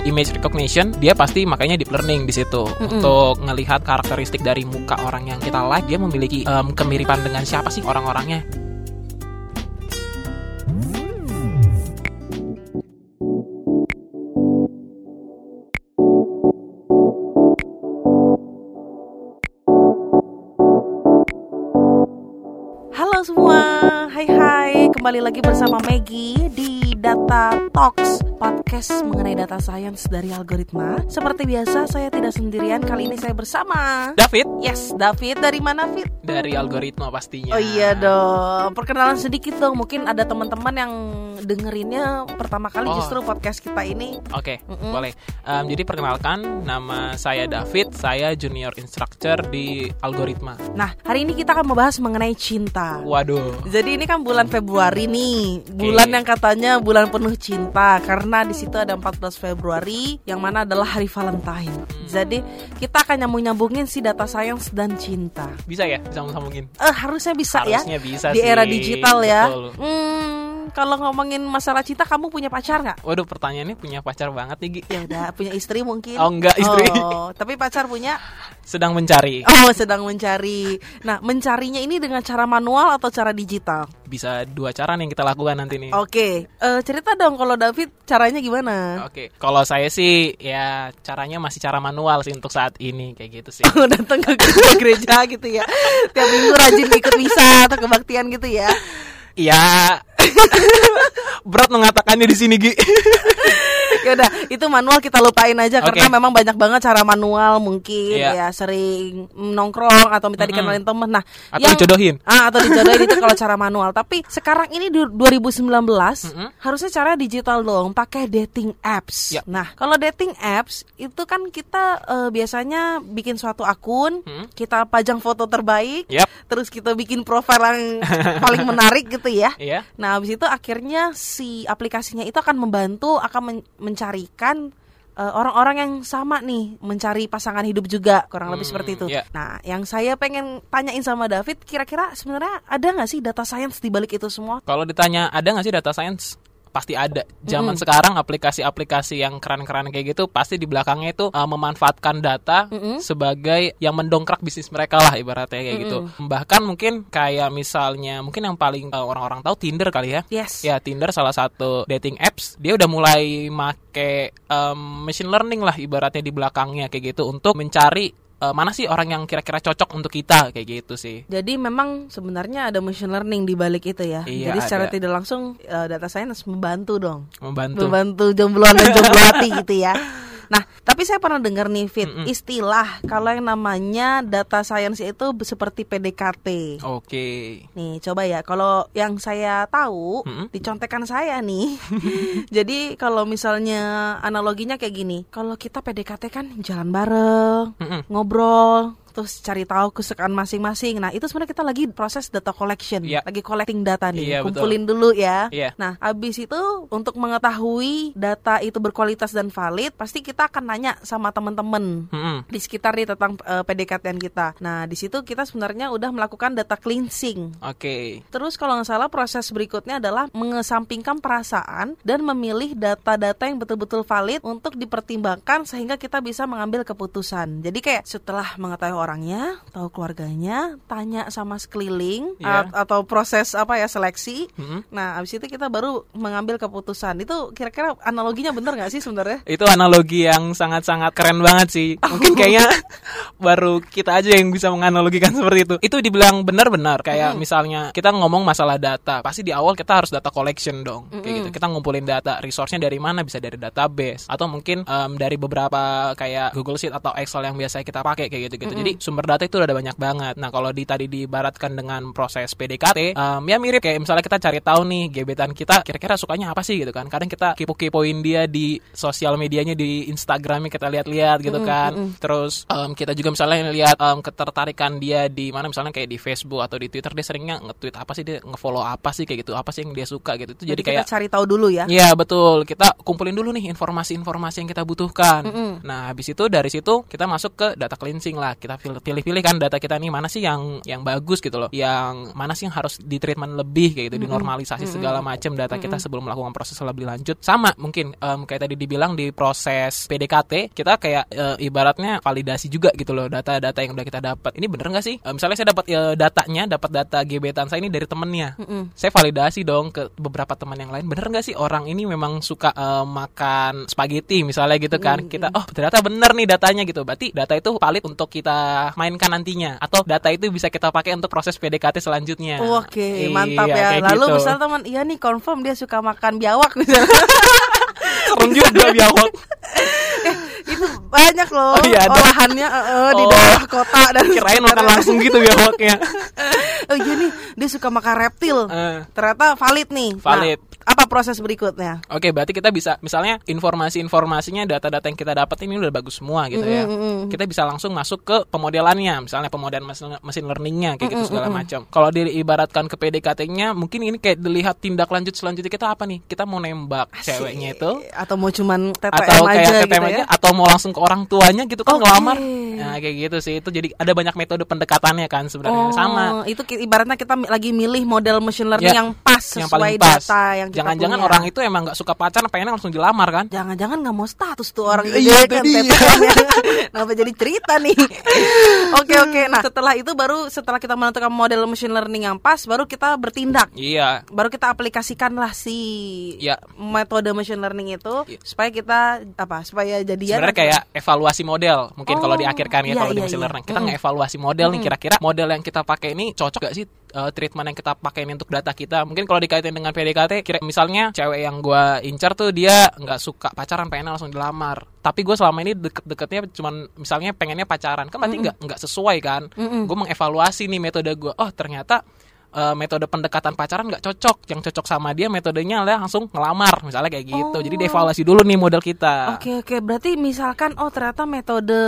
untuk image recognition, dia pasti makanya deep learning di situ. Untuk ngelihat karakteristik dari muka orang yang kita like, dia memiliki em, kemiripan dengan siapa sih orang-orangnya. Halo semua, hai hai, kembali lagi bersama Maggie di Data Talks podcast mengenai data science dari algoritma. Seperti biasa, saya tidak sendirian. Kali ini saya bersama David Yes, David dari mana Fit? dari algoritma pastinya. Oh iya dong, perkenalan sedikit dong. Mungkin ada teman-teman yang dengerinnya pertama kali Oh. justru podcast kita ini. Oke, Mm-mm. boleh. Em, jadi perkenalkan, nama saya David, saya junior instructor di algoritma. Nah, hari ini kita akan membahas mengenai cinta. Waduh. Jadi ini kan bulan Februari nih, bulan yang katanya bulan penuh cinta karena di situ ada 14 Februari yang mana adalah hari Valentine. Jadi kita akan nyambung-nyambungin si data science dan cinta. Bisa ya? Bisa sambungin. Eh harusnya bisa Harusnya ya bisa di era sih. digital ya. Betul. Hmm, kalau ngomongin masalah cinta kamu punya pacar nggak? Waduh, pertanyaannya punya pacar banget nih, Gi. Ya udah punya istri mungkin. Oh, enggak, istri. Oh, tapi pacar punya. Sedang mencari. Oh sedang mencari. Nah mencarinya ini dengan cara manual atau cara digital? Bisa dua cara nih yang kita lakukan nanti nih. Oke, eh, cerita dong kalau David caranya gimana? Oke, kalau saya sih ya caranya masih cara manual sih untuk saat ini kayak gitu sih. Oh, datang ke, gereja gitu ya. Tiap minggu rajin ikut misa atau kebaktian gitu ya. Ya berat mengatakannya di sini Gi. Ya udah, itu manual kita lupain aja Oke. karena memang banyak banget cara manual mungkin Iya. ya sering nongkrong atau minta dikenalin temen. Nah, Atau dijodohin. Ah, atau dijodohin itu kalau cara manual. Tapi sekarang ini du- 2019 Mm-mm. harusnya cara digital dong, pakai dating apps. Ya. Nah, kalau dating apps itu kan kita eh, biasanya bikin suatu akun, Mm. kita pajang foto terbaik, Yap. terus kita bikin profil yang paling menarik gitu ya. Iya. Nah, habis itu akhirnya si aplikasinya itu akan membantu akan men- mencarikan eh, orang-orang yang sama nih mencari pasangan hidup juga kurang lebih Hmm, seperti itu. iya. Nah, yang saya pengen tanyain sama David, kira-kira sebenarnya ada nggak sih data science di balik itu semua? Kalau ditanya ada nggak sih data science? Pasti ada. Zaman sekarang aplikasi-aplikasi yang keren-keren kayak gitu pasti di belakangnya itu uh, memanfaatkan data sebagai yang mendongkrak bisnis mereka lah ibaratnya kayak gitu. Bahkan mungkin kayak misalnya mungkin yang paling uh, orang-orang tahu Tinder kali ya. Yes. Ya Tinder salah satu dating apps dia udah mulai make um, machine learning lah ibaratnya di belakangnya kayak gitu untuk mencari uh, mana sih orang yang kira-kira cocok untuk kita kayak gitu sih. Jadi memang sebenarnya ada machine learning di balik itu ya. Iya, Jadi secara ada. tidak langsung eh, data science membantu dong. Membantu. Membantu jombloan dan jombloati gitu ya. Nah, tapi saya pernah dengar nih Fit, istilah kalau yang namanya data science itu seperti PDKT. Oke. Nih, coba ya. Kalau yang saya tahu, Mm-mm. dicontekan saya nih. Jadi kalau misalnya analoginya kayak gini, kalau kita PDKT kan jalan bareng, Mm-mm. ngobrol, terus cari tahu kesukaan masing-masing. Nah, itu sebenarnya kita lagi proses data collection, Iya. lagi collecting data nih, Iya, betul. kumpulin dulu ya. Iya. Nah, habis itu untuk mengetahui data itu berkualitas dan valid, pasti kita akan nanya sama teman-teman Mm-mm. di sekitar nih tentang eh, PDKT kita. Nah, di situ kita sebenarnya udah melakukan data cleansing. Oke. Terus kalau nggak salah proses berikutnya adalah mengesampingkan perasaan dan memilih data-data yang betul-betul valid untuk dipertimbangkan sehingga kita bisa mengambil keputusan. Jadi kayak setelah mengetahui orangnya, tahu keluarganya, tanya sama sekeliling at- atau proses apa ya seleksi. Mm-mm. Nah, abis itu kita baru mengambil keputusan. Itu kira-kira analoginya bener nggak sih sebenarnya? Itu analogi yang sangat-sangat keren banget sih. Mungkin kayaknya baru kita aja yang bisa menganalogikan seperti itu. Itu dibilang benar-benar kayak misalnya kita ngomong masalah data, pasti di awal kita harus data collection dong. Kayak gitu. Kita ngumpulin data, resource-nya dari mana? Bisa dari database atau mungkin em, dari beberapa kayak Google Sheet atau Excel yang biasa kita pakai kayak gitu-gitu. Jadi sumber data itu udah ada banyak banget. Nah, kalau di tadi diibaratkan dengan proses PDKT, em, ya mirip kayak misalnya kita cari tahu nih gebetan kita kira-kira sukanya apa sih gitu kan. Kadang kita kepo-kepoin dia di sosial medianya di Instagramnya kita lihat-lihat gitu kan. Terus em, kita juga misalnya lihat em, ketertarikan dia di mana misalnya kayak di Facebook atau di Twitter dia seringnya nge-tweet apa sih dia nge-follow apa sih kayak gitu. Apa sih yang dia suka gitu. Itu jadi kita kayak cari tahu dulu ya. Iya betul, kita kumpulin dulu nih informasi-informasi yang kita butuhkan. Nah habis itu dari situ kita masuk ke data cleansing lah, kita pilih-pilih kan data kita nih mana sih yang yang bagus gitu loh yang mana sih yang harus di treatment lebih kayak gitu dinormalisasi segala macam data kita sebelum melakukan proses lebih lanjut. Sama mungkin em, kayak tadi dibilang di proses PDKT kita kayak eh, ibaratnya validasi juga gitu loh data-data yang udah kita dapat. Ini bener nggak sih? Eh, misalnya saya dapat eh, datanya dapat data gebetan saya ini dari temennya. Saya validasi dong ke beberapa teman yang lain. Bener nggak sih orang ini memang suka eh, makan spaghetti misalnya gitu kan? Kita oh ternyata bener nih datanya gitu. Berarti data itu valid untuk kita mainkan nantinya atau data itu bisa kita pakai untuk proses PDKT selanjutnya Oke, Iya, mantap ya. Lalu gitu. misalnya teman, iya nih confirm dia suka makan biawak misalnya. serem juga biawak itu banyak loh Oh, iya, ada. olahannya eh, eh, di Oh. daerah kota dan kirain makan langsung gitu biawaknya oh iya nih dia suka makan reptil Eh. ternyata valid nih Nah, Valid. Apa proses berikutnya Oke, berarti kita bisa misalnya informasi-informasinya, data-data yang kita dapat ini udah bagus semua gitu ya. Kita bisa langsung masuk ke pemodelannya, misalnya pemodelan mesin, mesin learningnya kayak gitu segala macam. Kalau diibaratkan ke PDKT-nya, mungkin ini kayak dilihat tindak lanjut selanjutnya kita apa nih? Kita mau nembak ceweknya itu atau mau cuman TTM atau kayak aja TTM gitu aja ya atau mau langsung ke orang tuanya gitu kan Oke. ngelamar. Nah, kayak gitu sih. Itu jadi ada banyak metode pendekatannya kan sebenarnya sama. Oh, itu ki- ibaratnya kita lagi milih model machine learning Ya, yang pas yang sesuai pas. data yang Jangan-jangan punya. orang itu emang nggak suka pacaran, pengennya langsung dilamar kan? Jangan-jangan nggak mau status tuh orang itu Iya, ya itu kan dia. TTM ya. Kenapa jadi cerita nih? Oke oke. Nah setelah itu baru setelah kita menentukan model machine learning yang pas, baru kita bertindak. Iya. Baru kita aplikasikanlah si Ya. metode machine learning itu Iya. supaya kita apa? Supaya jadian. Sebenarnya kayak evaluasi model mungkin Oh, kalau diakhirkan ya iya, kalau di iya, machine iya. learning kita Mm. ngevaluasi model nih kira-kira model yang kita pakai ini cocok gak sih uh, treatment yang kita pakai untuk data kita. Mungkin kalau dikaitin dengan PDKT kira misalnya cewek yang gua incar tuh dia nggak suka pacaran pengen langsung dilamar. Tapi gue selama ini deket-deketnya cuman misalnya pengennya pacaran. Kan berarti nggak nggak sesuai kan? Gue mengevaluasi nih metode gue oh ternyata eh, metode pendekatan pacaran nggak cocok. Yang cocok sama dia metodenya adalah langsung ngelamar misalnya kayak gitu. Jadi dievaluasi dulu nih model kita. Oke oke. Berarti misalkan oh ternyata metode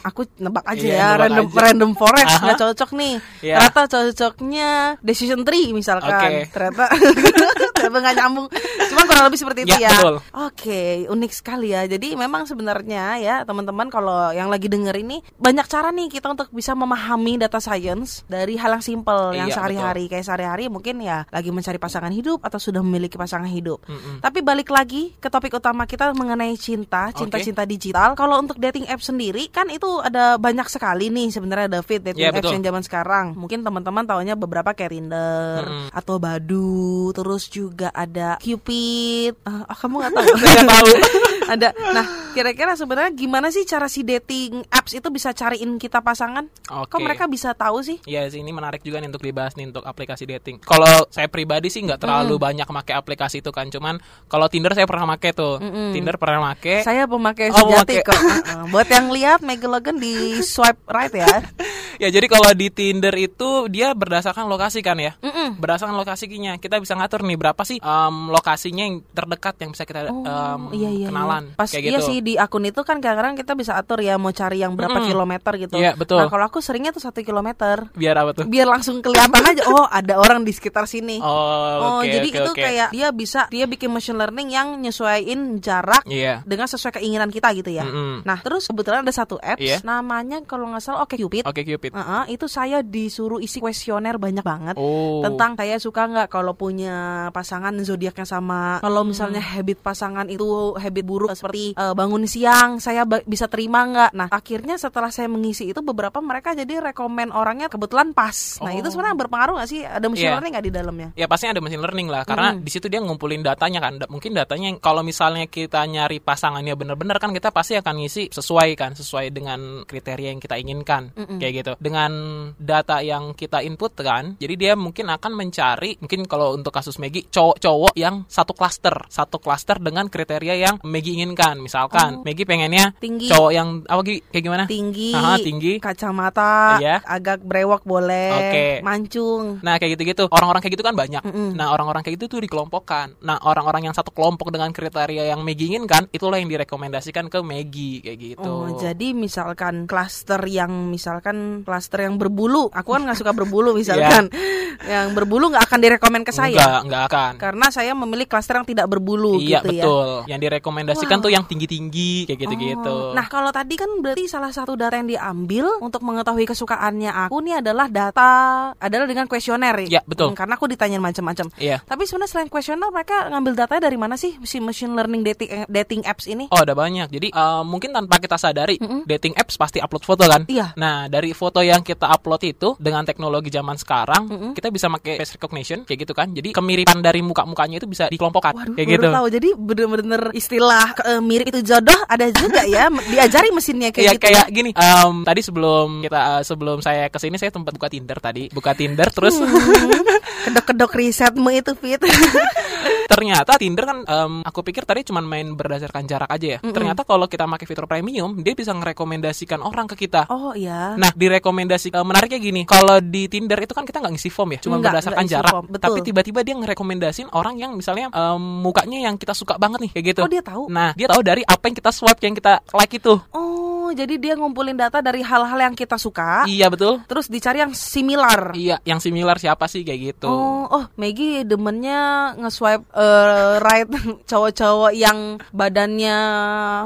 aku nebak aja Iya, ya nebak random aja. random forest nggak cocok nih. Iya. ternyata cocoknya decision tree misalkan. Oke. ternyata ternyata nggak nyambung. Cuma kurang lebih seperti itu Ya, ya, betul. oke unik sekali ya. Jadi memang sebenarnya ya teman-teman kalau yang lagi denger ini banyak cara nih kita untuk bisa memahami data science dari hal yang simple. Yang Iya, sehari-hari kayak sehari-hari mungkin ya lagi mencari pasangan hidup atau sudah memiliki pasangan hidup Mm-mm. tapi balik lagi ke topik utama kita mengenai cinta, cinta-cinta digital. Kalau untuk dating app sendiri kan itu ada banyak sekali nih sebenarnya David dating Iya, apps betul. yang zaman sekarang. Mungkin teman-teman taunya beberapa kayak Tinder Mm-mm. atau Badu, terus juga ada Cupid. Ah, kamu nggak tahu? Tahu. ada. Nah, kira-kira sebenarnya gimana sih cara si dating apps itu bisa cariin kita pasangan? Oke. Kok mereka bisa tahu sih? Iya sih ini menarik juga nih untuk dibahas nih untuk aplikasi dating. Kalau saya pribadi sih nggak terlalu banyak pakai aplikasi itu kan, cuman kalau Tinder saya pernah pakai tuh. Tinder pernah pakai. Saya pemakai Oh, sejati kok. Buat yang lihat Megalogan di swipe right ya. ya jadi kalau di Tinder itu dia berdasarkan lokasi kan ya. Mm-mm. Berdasarkan lokasinya kita bisa ngatur nih berapa sih em, lokasinya yang terdekat yang bisa kita Oh, em, iya, iya, kenalan iya. Pas kayak iya gitu. sih di akun itu kan kadang-kadang kita bisa atur ya mau cari yang berapa Mm-mm. kilometer gitu. Iya, betul. Nah kalau aku seringnya tuh satu kilometer. Biar apa tuh? Biar langsung kelihatan aja. Oh ada orang di sekitar sini. Oh, Oh, oke jadi oke, itu oke. kayak dia bisa dia bikin machine learning yang nyesuaiin jarak Iya. dengan sesuai keinginan kita gitu ya. Mm-mm. Nah terus kebetulan ada satu apps Iya. namanya kalau nggak salah Oke Cupid. Oke Cupid. itu saya disuruh isi kuesioner banyak banget Oh. tentang saya suka nggak kalau punya pasangan zodiaknya sama. Kalau misalnya habit pasangan itu habit buruk seperti eh, bangun siang, saya ba- bisa terima nggak? Nah akhirnya setelah saya mengisi itu beberapa mereka jadi rekomen orangnya kebetulan pas. Nah itu Oh. sebenarnya berpengaruh nggak sih? Ada machine Iya. learning nggak di dalamnya? Ya pastinya ada machine learning lah karena di situ dia ngumpulin datanya kan. Mungkin datanya yang kalau misalnya kita nyari pasangannya bener-bener kan kita pasti akan ngisi sesuai kan, sesuai dengan kriteria yang kita inginkan. Kayak gitu. Dengan data yang kita input kan. Jadi dia mungkin akan mencari mungkin kalau untuk kasus Megi cowok-cowok yang satu klaster, satu klaster dengan kriteria yang Megi inginkan. Misalkan Megi pengennya Tinggi. cowok yang apa kayak gimana? Tinggi, Aha, tinggi. kacamata, Iya. agak brewok boleh, Oke. mancung. Nah kayak gitu-gitu orang-orang kayak gitu kan banyak. Mm-mm. Nah orang-orang kayak gitu tuh dikelompokkan. Nah orang-orang yang satu kelompok dengan kriteria yang Megi inginkan itulah yang direkomendasikan ke Megi kayak gitu. Oh, jadi misalkan klaster yang misalkan klaster yang berbulu, aku kan nggak suka berbulu misalkan, yang berbulu nggak akan direkomend ke saya, Enggak, enggak akan. karena saya memilih klaster yang tidak berbulu Iya gitu ya. betul. Yang direkomendasikan diaplikasikan tuh yang tinggi-tinggi kayak gitu-gitu. Oh, Nah, kalau tadi kan berarti salah satu data yang diambil untuk mengetahui kesukaannya aku nih adalah data adalah dengan kuesioner Ya, betul. Hmm, karena aku ditanyain macam-macam. Iya. Tapi sebenarnya selain kuesioner mereka ngambil datanya dari mana sih si machine learning dating dating apps ini? Oh ada banyak. Jadi eh, mungkin tanpa kita sadari dating apps pasti upload foto kan. Iya. Nah dari foto yang kita upload itu dengan teknologi zaman sekarang kita bisa pakai face recognition kayak gitu kan. Jadi kemiripan dari muka-mukanya itu bisa dikelompokkan Waduh, kayak gitu. tahu. Jadi bener-bener istilah eh, mirip itu jodoh ada juga ya diajari mesinnya kayak Iya gitu. kayak gini. em, tadi sebelum kita eh, sebelum saya ke sini saya tempat buka Tinder tadi, buka Tinder terus Hmm. Kedok-kedok risetmu itu Fit. ternyata Tinder kan em, aku pikir tadi cuma main berdasarkan jarak aja ya. Ternyata kalau kita pakai fitur premium dia bisa ngerekomendasikan orang ke kita. oh iya. Nah, direkomendasi eh, menariknya gini, kalau di Tinder itu kan kita nggak ngisi form ya, cuma Nggak, berdasarkan nggak isi jarak. form, betul. Tapi tiba-tiba dia ngerekomendasin orang yang misalnya em, mukanya yang kita suka banget nih, kayak gitu. Oh, dia tahu? Nah, dia tahu dari apa yang kita swipe, yang kita like itu. Oh, jadi dia ngumpulin data dari hal-hal yang kita suka. Iya betul. Terus dicari yang similar. Iya, yang similar siapa sih kayak gitu. Oh, oh, Maggie demennya nge-swipe eh, right cowok-cowok yang badannya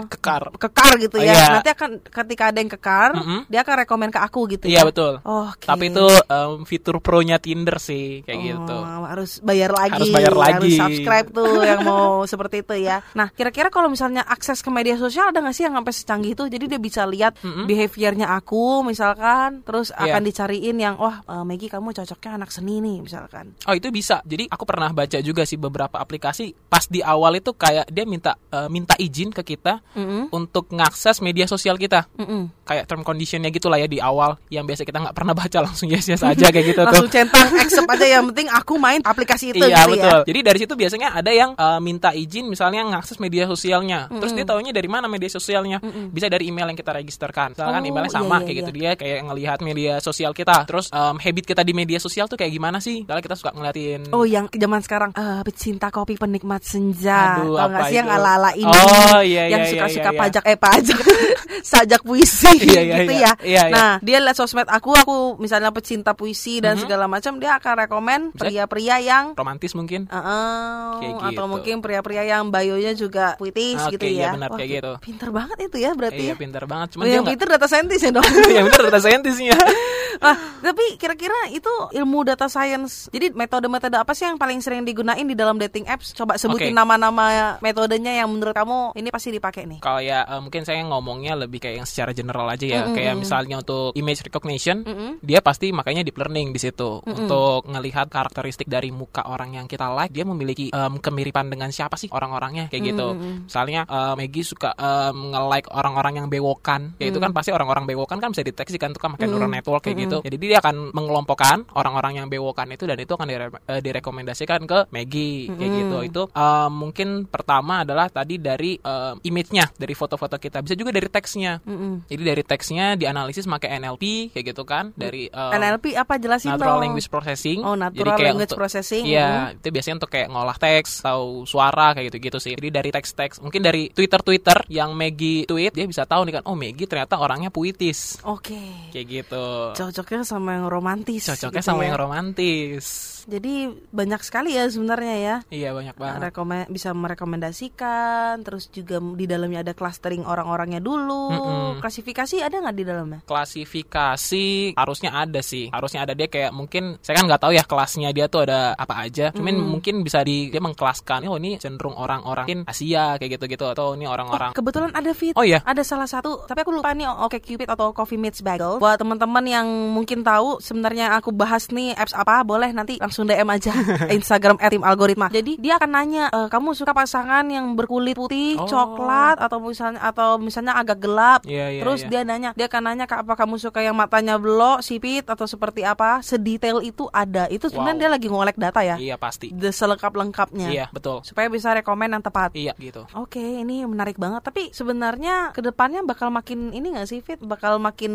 Kekar. kekar gitu ya. Iya. Nanti akan ketika ada yang kekar, Mm-mm. dia akan rekomen ke aku gitu Iya ya. betul. Oke. Tapi itu em, fitur pro-nya Tinder sih, kayak Oh, gitu. harus bayar lagi. Harus bayar lagi. Harus subscribe tuh yang mau seperti itu ya. Nah, kira-kira kalau misalnya akses ke media sosial ada nggak sih yang sampai secanggih itu? Jadi dia bisa lihat behaviornya aku misalkan, terus Iya. akan dicariin yang wah eh, Maggie kamu cocoknya anak seni nih misalkan. Oh itu bisa. Jadi aku pernah baca juga sih beberapa aplikasi pas di awal itu kayak dia minta eh, minta izin ke kita Mm-mm. untuk ngakses media sosial kita. Mm-mm. Kayak term conditionnya gitu lah ya di awal yang biasa kita nggak pernah baca langsung yes yes aja kayak gitu tuh. Langsung centang accept aja yang penting aku main aplikasi itu iya gitu betul. ya. Jadi dari situ biasanya ada yang eh, minta izin misalnya ngakses media sosialnya. Terus dia taunya dari mana media sosialnya? Bisa dari email yang kita registerkan. Misalkan Oh, emailnya iya, sama iya, kayak gitu iya. dia kayak ngelihat media sosial kita. Terus em, habit kita di media sosial tuh kayak gimana sih? Misalnya kita suka ngeliatin Oh yang zaman sekarang eh pecinta kopi penikmat senja Aduh, Tau apa sih yang itu? ala-ala ini Oh, iya, Yang iya, suka-suka iya, iya. pajak Eh pajak Sajak puisi Iya, iya, gitu iya. ya Iya, iya. Nah dia lihat sosmed aku Aku misalnya pecinta puisi dan segala macam Dia akan rekomen pria-pria yang romantis mungkin. eh, eh, Kayak Atau gitu. mungkin pria-pria yang bayonya juga puitis Oke, gitu iya ya benar, kayak gitu. Pinter banget itu ya berarti Iya ya pintar banget. Cuman Oh, yang pinter data scientist ya dong Iya benar data scientistnya. Nah, tapi kira-kira itu ilmu data science. Jadi metode-metode apa sih yang paling sering digunain di dalam dating apps? Coba sebutin Oke. nama-nama metodenya yang menurut kamu ini pasti dipakai nih. Kalau ya eh, mungkin saya ngomongnya lebih kayak yang secara general aja ya. Kayak misalnya untuk image recognition, dia pasti makanya deep learning di situ untuk ngelihat karakteristik dari muka orang yang kita like, dia memiliki em, kemiripan dengan siapa sih orang-orangnya kayak gitu. Misalnya eh, Maggie suka em, nge-like orang-orang yang bewokan, ya itu kan pasti orang-orang bewokan kan bisa deteksi kan tuh kan pakai neural network kayak gitu. Jadi dia akan mengelompokkan orang-orang yang bewokan itu dan itu akan dire- eh, direkomendasikan ke Maggie kayak gitu. Itu eh, mungkin pertama adalah tadi dari eh, image-nya, dari foto-foto kita. Bisa juga dari teksnya. Jadi dari teksnya dianalisis pakai NLP kayak gitu kan, dari eh, NLP apa jelasin Natural dong. Language Processing. Oh, Natural kayak Language Processing. Iya, itu biasanya untuk kayak ngolah teks, tahu suara kayak gitu-gitu sih. Jadi dari teks-teks, mungkin dari Twitter-Twitter yang Maggie tweet, dia bisa tahu nih kan, oh Maggie ternyata orangnya puitis. Oke. Kayak gitu. Cocoknya sama yang romantis. Cocoknya gitu sama ya. yang romantis. Jadi banyak sekali ya sebenarnya ya. Iya, banyak banget. Rekomen bisa merekomendasikan, terus juga di dalamnya ada clustering orang-orangnya dulu. Mm-mm. Klasifikasi ada nggak di dalamnya? klasifikasi harusnya ada sih harusnya ada dia kayak mungkin saya kan nggak tahu ya kelasnya dia tuh ada apa aja cuman mungkin bisa di dia mengkelaskan oh ini cenderung orang-orang Asia kayak gitu-gitu atau ini orang-orang Kebetulan ada fit. Oh, iya? Ada salah satu, tapi aku lupa nih Oke Cupid atau Coffee Meets Bagel. Buat teman-teman yang mungkin tahu sebenarnya aku bahas nih apps apa, boleh nanti langsung DM aja Instagram @tim algoritma. Jadi dia akan nanya, e, kamu suka pasangan yang berkulit putih, Oh. coklat atau misalnya atau misalnya agak gelap. Iya, iya, Terus iya. dia nanya, dia akan nanya "Kak, apa kamu suka yang matanya belok, sipit atau seperti apa? Sedetail itu ada. Itu sebenarnya Wow. dia lagi ngolek data ya. iya pasti The selengkap-lengkapnya. iya betul Supaya bisa rekomen yang tepat. iya gitu Oke, ini menarik banget. Tapi sebenarnya ke depannya bakal makin ini nggak sih, Fit? Bakal makin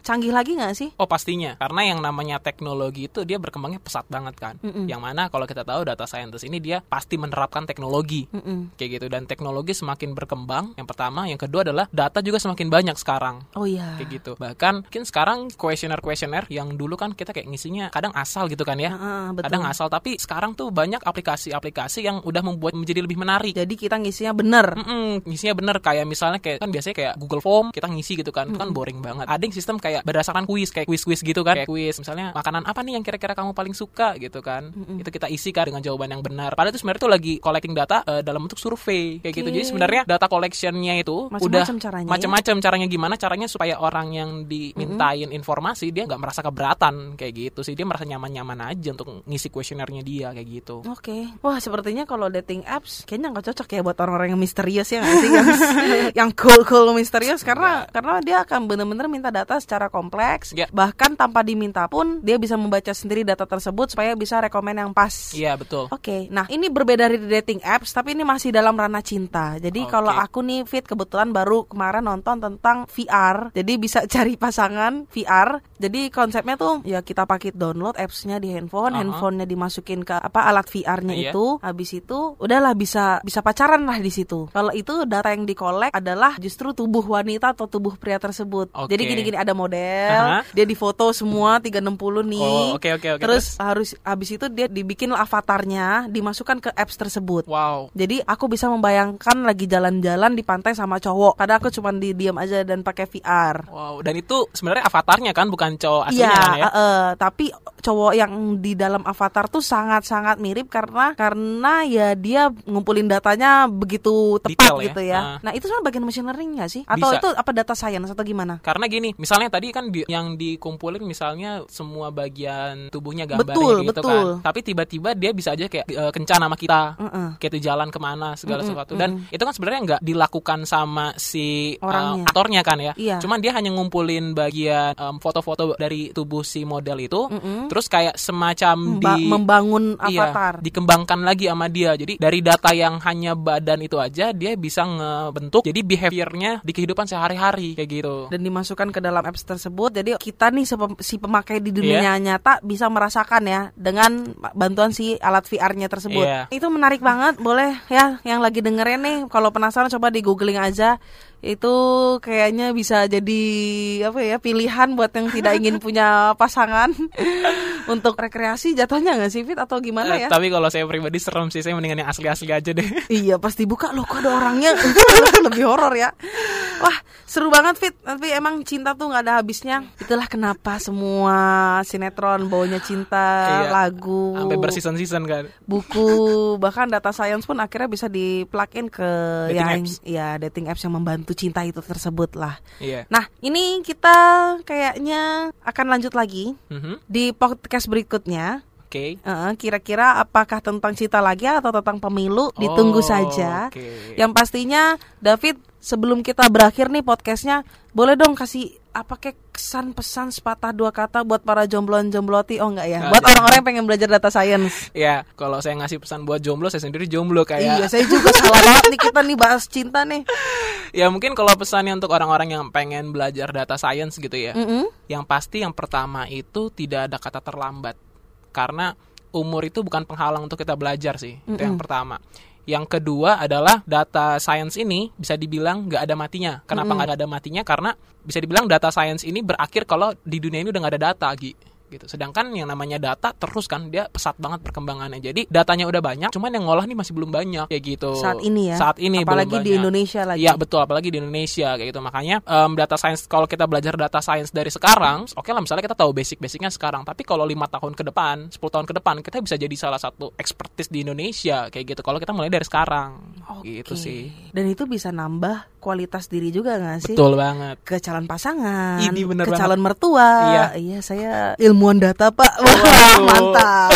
canggih lagi nggak sih? Oh pastinya karena yang namanya teknologi itu dia berkembangnya pesat banget kan. Yang mana kalau kita tahu data scientist ini dia pasti menerapkan teknologi Mm-mm. kayak gitu dan teknologi semakin berkembang. Yang pertama, yang kedua adalah data juga semakin banyak sekarang Oh iya. kayak gitu. Bahkan mungkin sekarang kuesioner-kuesioner yang dulu kan kita kayak ngisinya kadang asal gitu kan ya. Heeh, betul. Kadang asal tapi sekarang tuh banyak aplikasi-aplikasi yang udah membuat menjadi lebih menarik. Jadi kita ngisinya bener. Mm-mm, ngisinya bener kayak misalnya kayak kan biasanya kayak Google Form kita ngisi gitu kan itu kan boring banget ada yang sistem kayak berdasarkan kuis kayak kuis-kuis gitu kan. Kayak kuis misalnya makanan apa nih yang kira-kira kamu paling suka gitu kan. Itu kita isi kan dengan jawaban yang benar. Padahal itu sebenarnya tuh lagi collecting data eh, dalam bentuk survei kayak gitu. Oke. jadi sebenarnya data collectionnya itu Macem-macem udah caranya. ya. macam-macam caranya gimana caranya supaya orang yang dimintain informasi dia nggak merasa keberatan kayak gitu sih. Dia merasa nyaman-nyaman aja untuk ngisi kuesionernya dia kayak gitu. Oke, wah sepertinya kalau dating apps kayaknya nggak cocok ya buat orang-orang yang misterius ya nggak sih? Yang yang cool cool misterius. Karena karena dia akan bener-bener minta data secara kompleks Ya. bahkan tanpa diminta pun dia bisa membaca sendiri data tersebut supaya bisa rekomen yang pas. iya betul Oke, nah ini berbeda dari dating apps, tapi ini masih dalam ranah cinta. Jadi Oke. kalau aku nih fit kebetulan baru kemarin nonton tentang VR, jadi bisa cari pasangan VR. Jadi konsepnya tuh ya kita pakai download appsnya di handphone, Aha. handphonenya dimasukin ke apa alat VR-nya Iya. itu, habis itu udahlah bisa bisa pacaran lah di situ. Kalau itu data yang dikolek adalah justru tubuh wanita atau tubuh pria tersebut. Oke. Jadi gini-gini ada model, Aha. dia difoto semua 360 nih. Oh, oke, oke, oke. Terus harus habis itu dia dibikin avatarnya, dimasukkan ke apps tersebut. wow Jadi aku bisa membayangkan lagi jalan-jalan di pantai sama cowok. Padahal aku cuma di diam aja dan pakai VR. Wow, dan itu sebenarnya avatarnya kan bukan cowok aslinya Iya, kan ya? eh, eh, tapi cowok yang di dalam avatar tuh sangat-sangat mirip karena karena ya dia ngumpulin datanya begitu tepat Detail ya, gitu ya. ah. Nah itu sebenarnya bagian machine learning nggak sih? Atau Bisa. itu apa data science atau gimana? Karena gini, misalnya tadi kan di- yang dikumpulin misalnya semua bagian tubuhnya gambarnya Betul, gitu betul. kan. Tapi tiba-tiba dia bisa aja kayak eh, kencan sama kita. Heeh. Kayak itu jalan ke mana segala sesuatu dan itu kan sebenarnya nggak dilakukan sama si Orangnya. aktornya kan ya. Iya. Cuman dia hanya ngumpulin bagian foto-foto dari tubuh si model itu, terus kayak semacam Memba- di membangun Iya, avatar. dikembangkan lagi sama dia. Jadi dari data yang hanya badan itu aja dia bisa ngebentuk jadi behaviornya di kehidupan sehari-hari kayak gitu. dan dimasukkan ke dalam apps tersebut. Jadi kita nih sepem- si pemakai di dunia nyata bisa merasakan ya dengan bantuan si alat VR-nya tersebut. Iya. Itu menarik banget. Boleh ya yang lagi dengerin nih kalau penasaran coba di googling aja. Itu kayaknya bisa jadi apa ya pilihan buat yang tidak ingin punya pasangan untuk rekreasi jatuhnya nggak sih Fit atau gimana Eh, ya? Tapi kalau saya pribadi serem sih, saya mendingan yang asli-asli aja deh. Iya pasti buka loh kok ada orangnya lebih horor ya. Wah seru banget Fit. Tapi emang cinta tuh nggak ada habisnya. Itulah kenapa semua sinetron baunya cinta, Iya. lagu, Sampai berseason-season kan. buku, bahkan data science pun akhirnya bisa di plug in ke Dating yang apps. ya dating apps yang membantu cinta itu tersebut lah. Iya. Nah ini kita kayaknya akan lanjut lagi Mhm. di podcast berikutnya. Oke. Eh, kira-kira apakah tentang cinta lagi atau tentang pemilu ditunggu Oh, saja. oke. Yang pastinya David sebelum kita berakhir nih podcastnya boleh dong kasih apa kayak kesan pesan sepatah dua kata buat para jombloan jombloti oh enggak ya Nggak buat orang-orang yang pengen belajar data science Ya, kalau saya ngasih pesan buat jomblo, saya sendiri jomblo kayak. iya saya juga salah banget nih kita nih bahas cinta nih Ya mungkin kalau pesannya untuk orang-orang yang pengen belajar data science gitu ya. Mm-mm. Yang pasti yang pertama itu tidak ada kata terlambat. Karena umur itu bukan penghalang untuk kita belajar sih. Itu yang pertama. Yang kedua adalah data science ini bisa dibilang nggak ada matinya. Kenapa nggak ada matinya? Karena bisa dibilang data science ini berakhir kalau di dunia ini udah nggak ada data, Gi. Gitu. Sedangkan yang namanya data terus kan dia pesat banget perkembangannya. Jadi datanya udah banyak, cuman yang ngolah nih masih belum banyak kayak gitu. saat ini ya Saat ini apalagi belum di banyak. Indonesia lagi Iya betul, apalagi di Indonesia kayak gitu. Makanya em, data science kalau kita belajar data science dari sekarang, oke lah misalnya kita tahu basic-basicnya sekarang. Tapi kalau lima tahun ke depan, 10 tahun ke depan, kita bisa jadi salah satu expertise di Indonesia kayak gitu. Kalau kita mulai dari sekarang, gitu Oke. sih. dan itu bisa nambah kualitas diri juga nggak sih Betul banget. ke calon pasangan, Ini bener ke banget. calon mertua. Iya. saya ilmuwan data pak. Wah, mantap.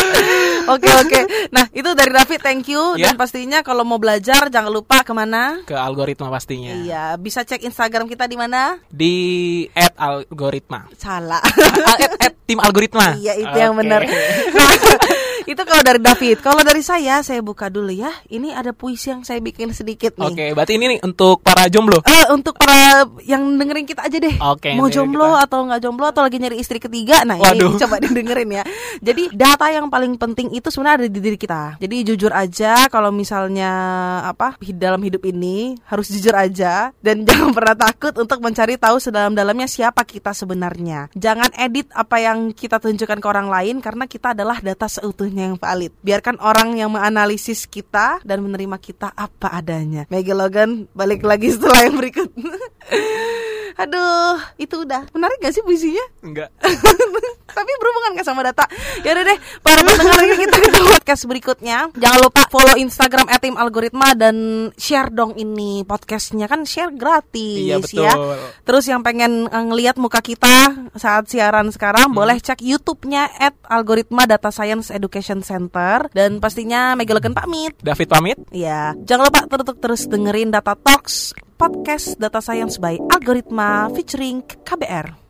Oke oke. Nah itu dari David, thank you. Ya. Dan pastinya kalau mau belajar jangan lupa ke mana? Ke algoritma pastinya. Iya, bisa cek Instagram kita di mana? Di at algoritma. Salah. Ah, at, at tim algoritma. Iya itu yang Oke. benar. Nah, Itu kalau dari David. Kalau dari saya, saya buka dulu ya. Ini ada puisi yang saya bikin sedikit nih. Oke, berarti ini nih untuk para jomblo. Eh, untuk para yang dengerin kita aja deh. Oke, Mau dengerin jomblo kita. atau nggak jomblo atau lagi nyari istri ketiga, nah Waduh. ini coba didengerin ya. Jadi data yang paling penting itu sebenarnya ada di diri kita. Jadi jujur aja kalau misalnya apa dalam hidup ini harus jujur aja dan jangan pernah takut untuk mencari tahu sedalam-dalamnya siapa kita sebenarnya. Jangan edit apa yang kita tunjukkan ke orang lain karena kita adalah data seutuhnya yang valid. Biarkan orang yang menganalisis kita dan menerima kita apa adanya. Maggie Logan balik lagi setelah yang berikut. Aduh, itu udah. Menarik gak sih puisinya? Enggak. Tapi berhubungan gak sama data? Ya udah deh, para pendengar kita ke podcast berikutnya. Jangan lupa follow Instagram @tim_algoritma dan share dong ini podcastnya kan share gratis Iya, ya. betul. Terus yang pengen eh, ngelihat muka kita saat siaran sekarang boleh cek YouTube-nya @algoritma Data Science Education Center dan pastinya Megalogan pamit. David pamit. Ya, jangan lupa terus terus dengerin Data Talks podcast Data Science by Algoritma featuring KBR.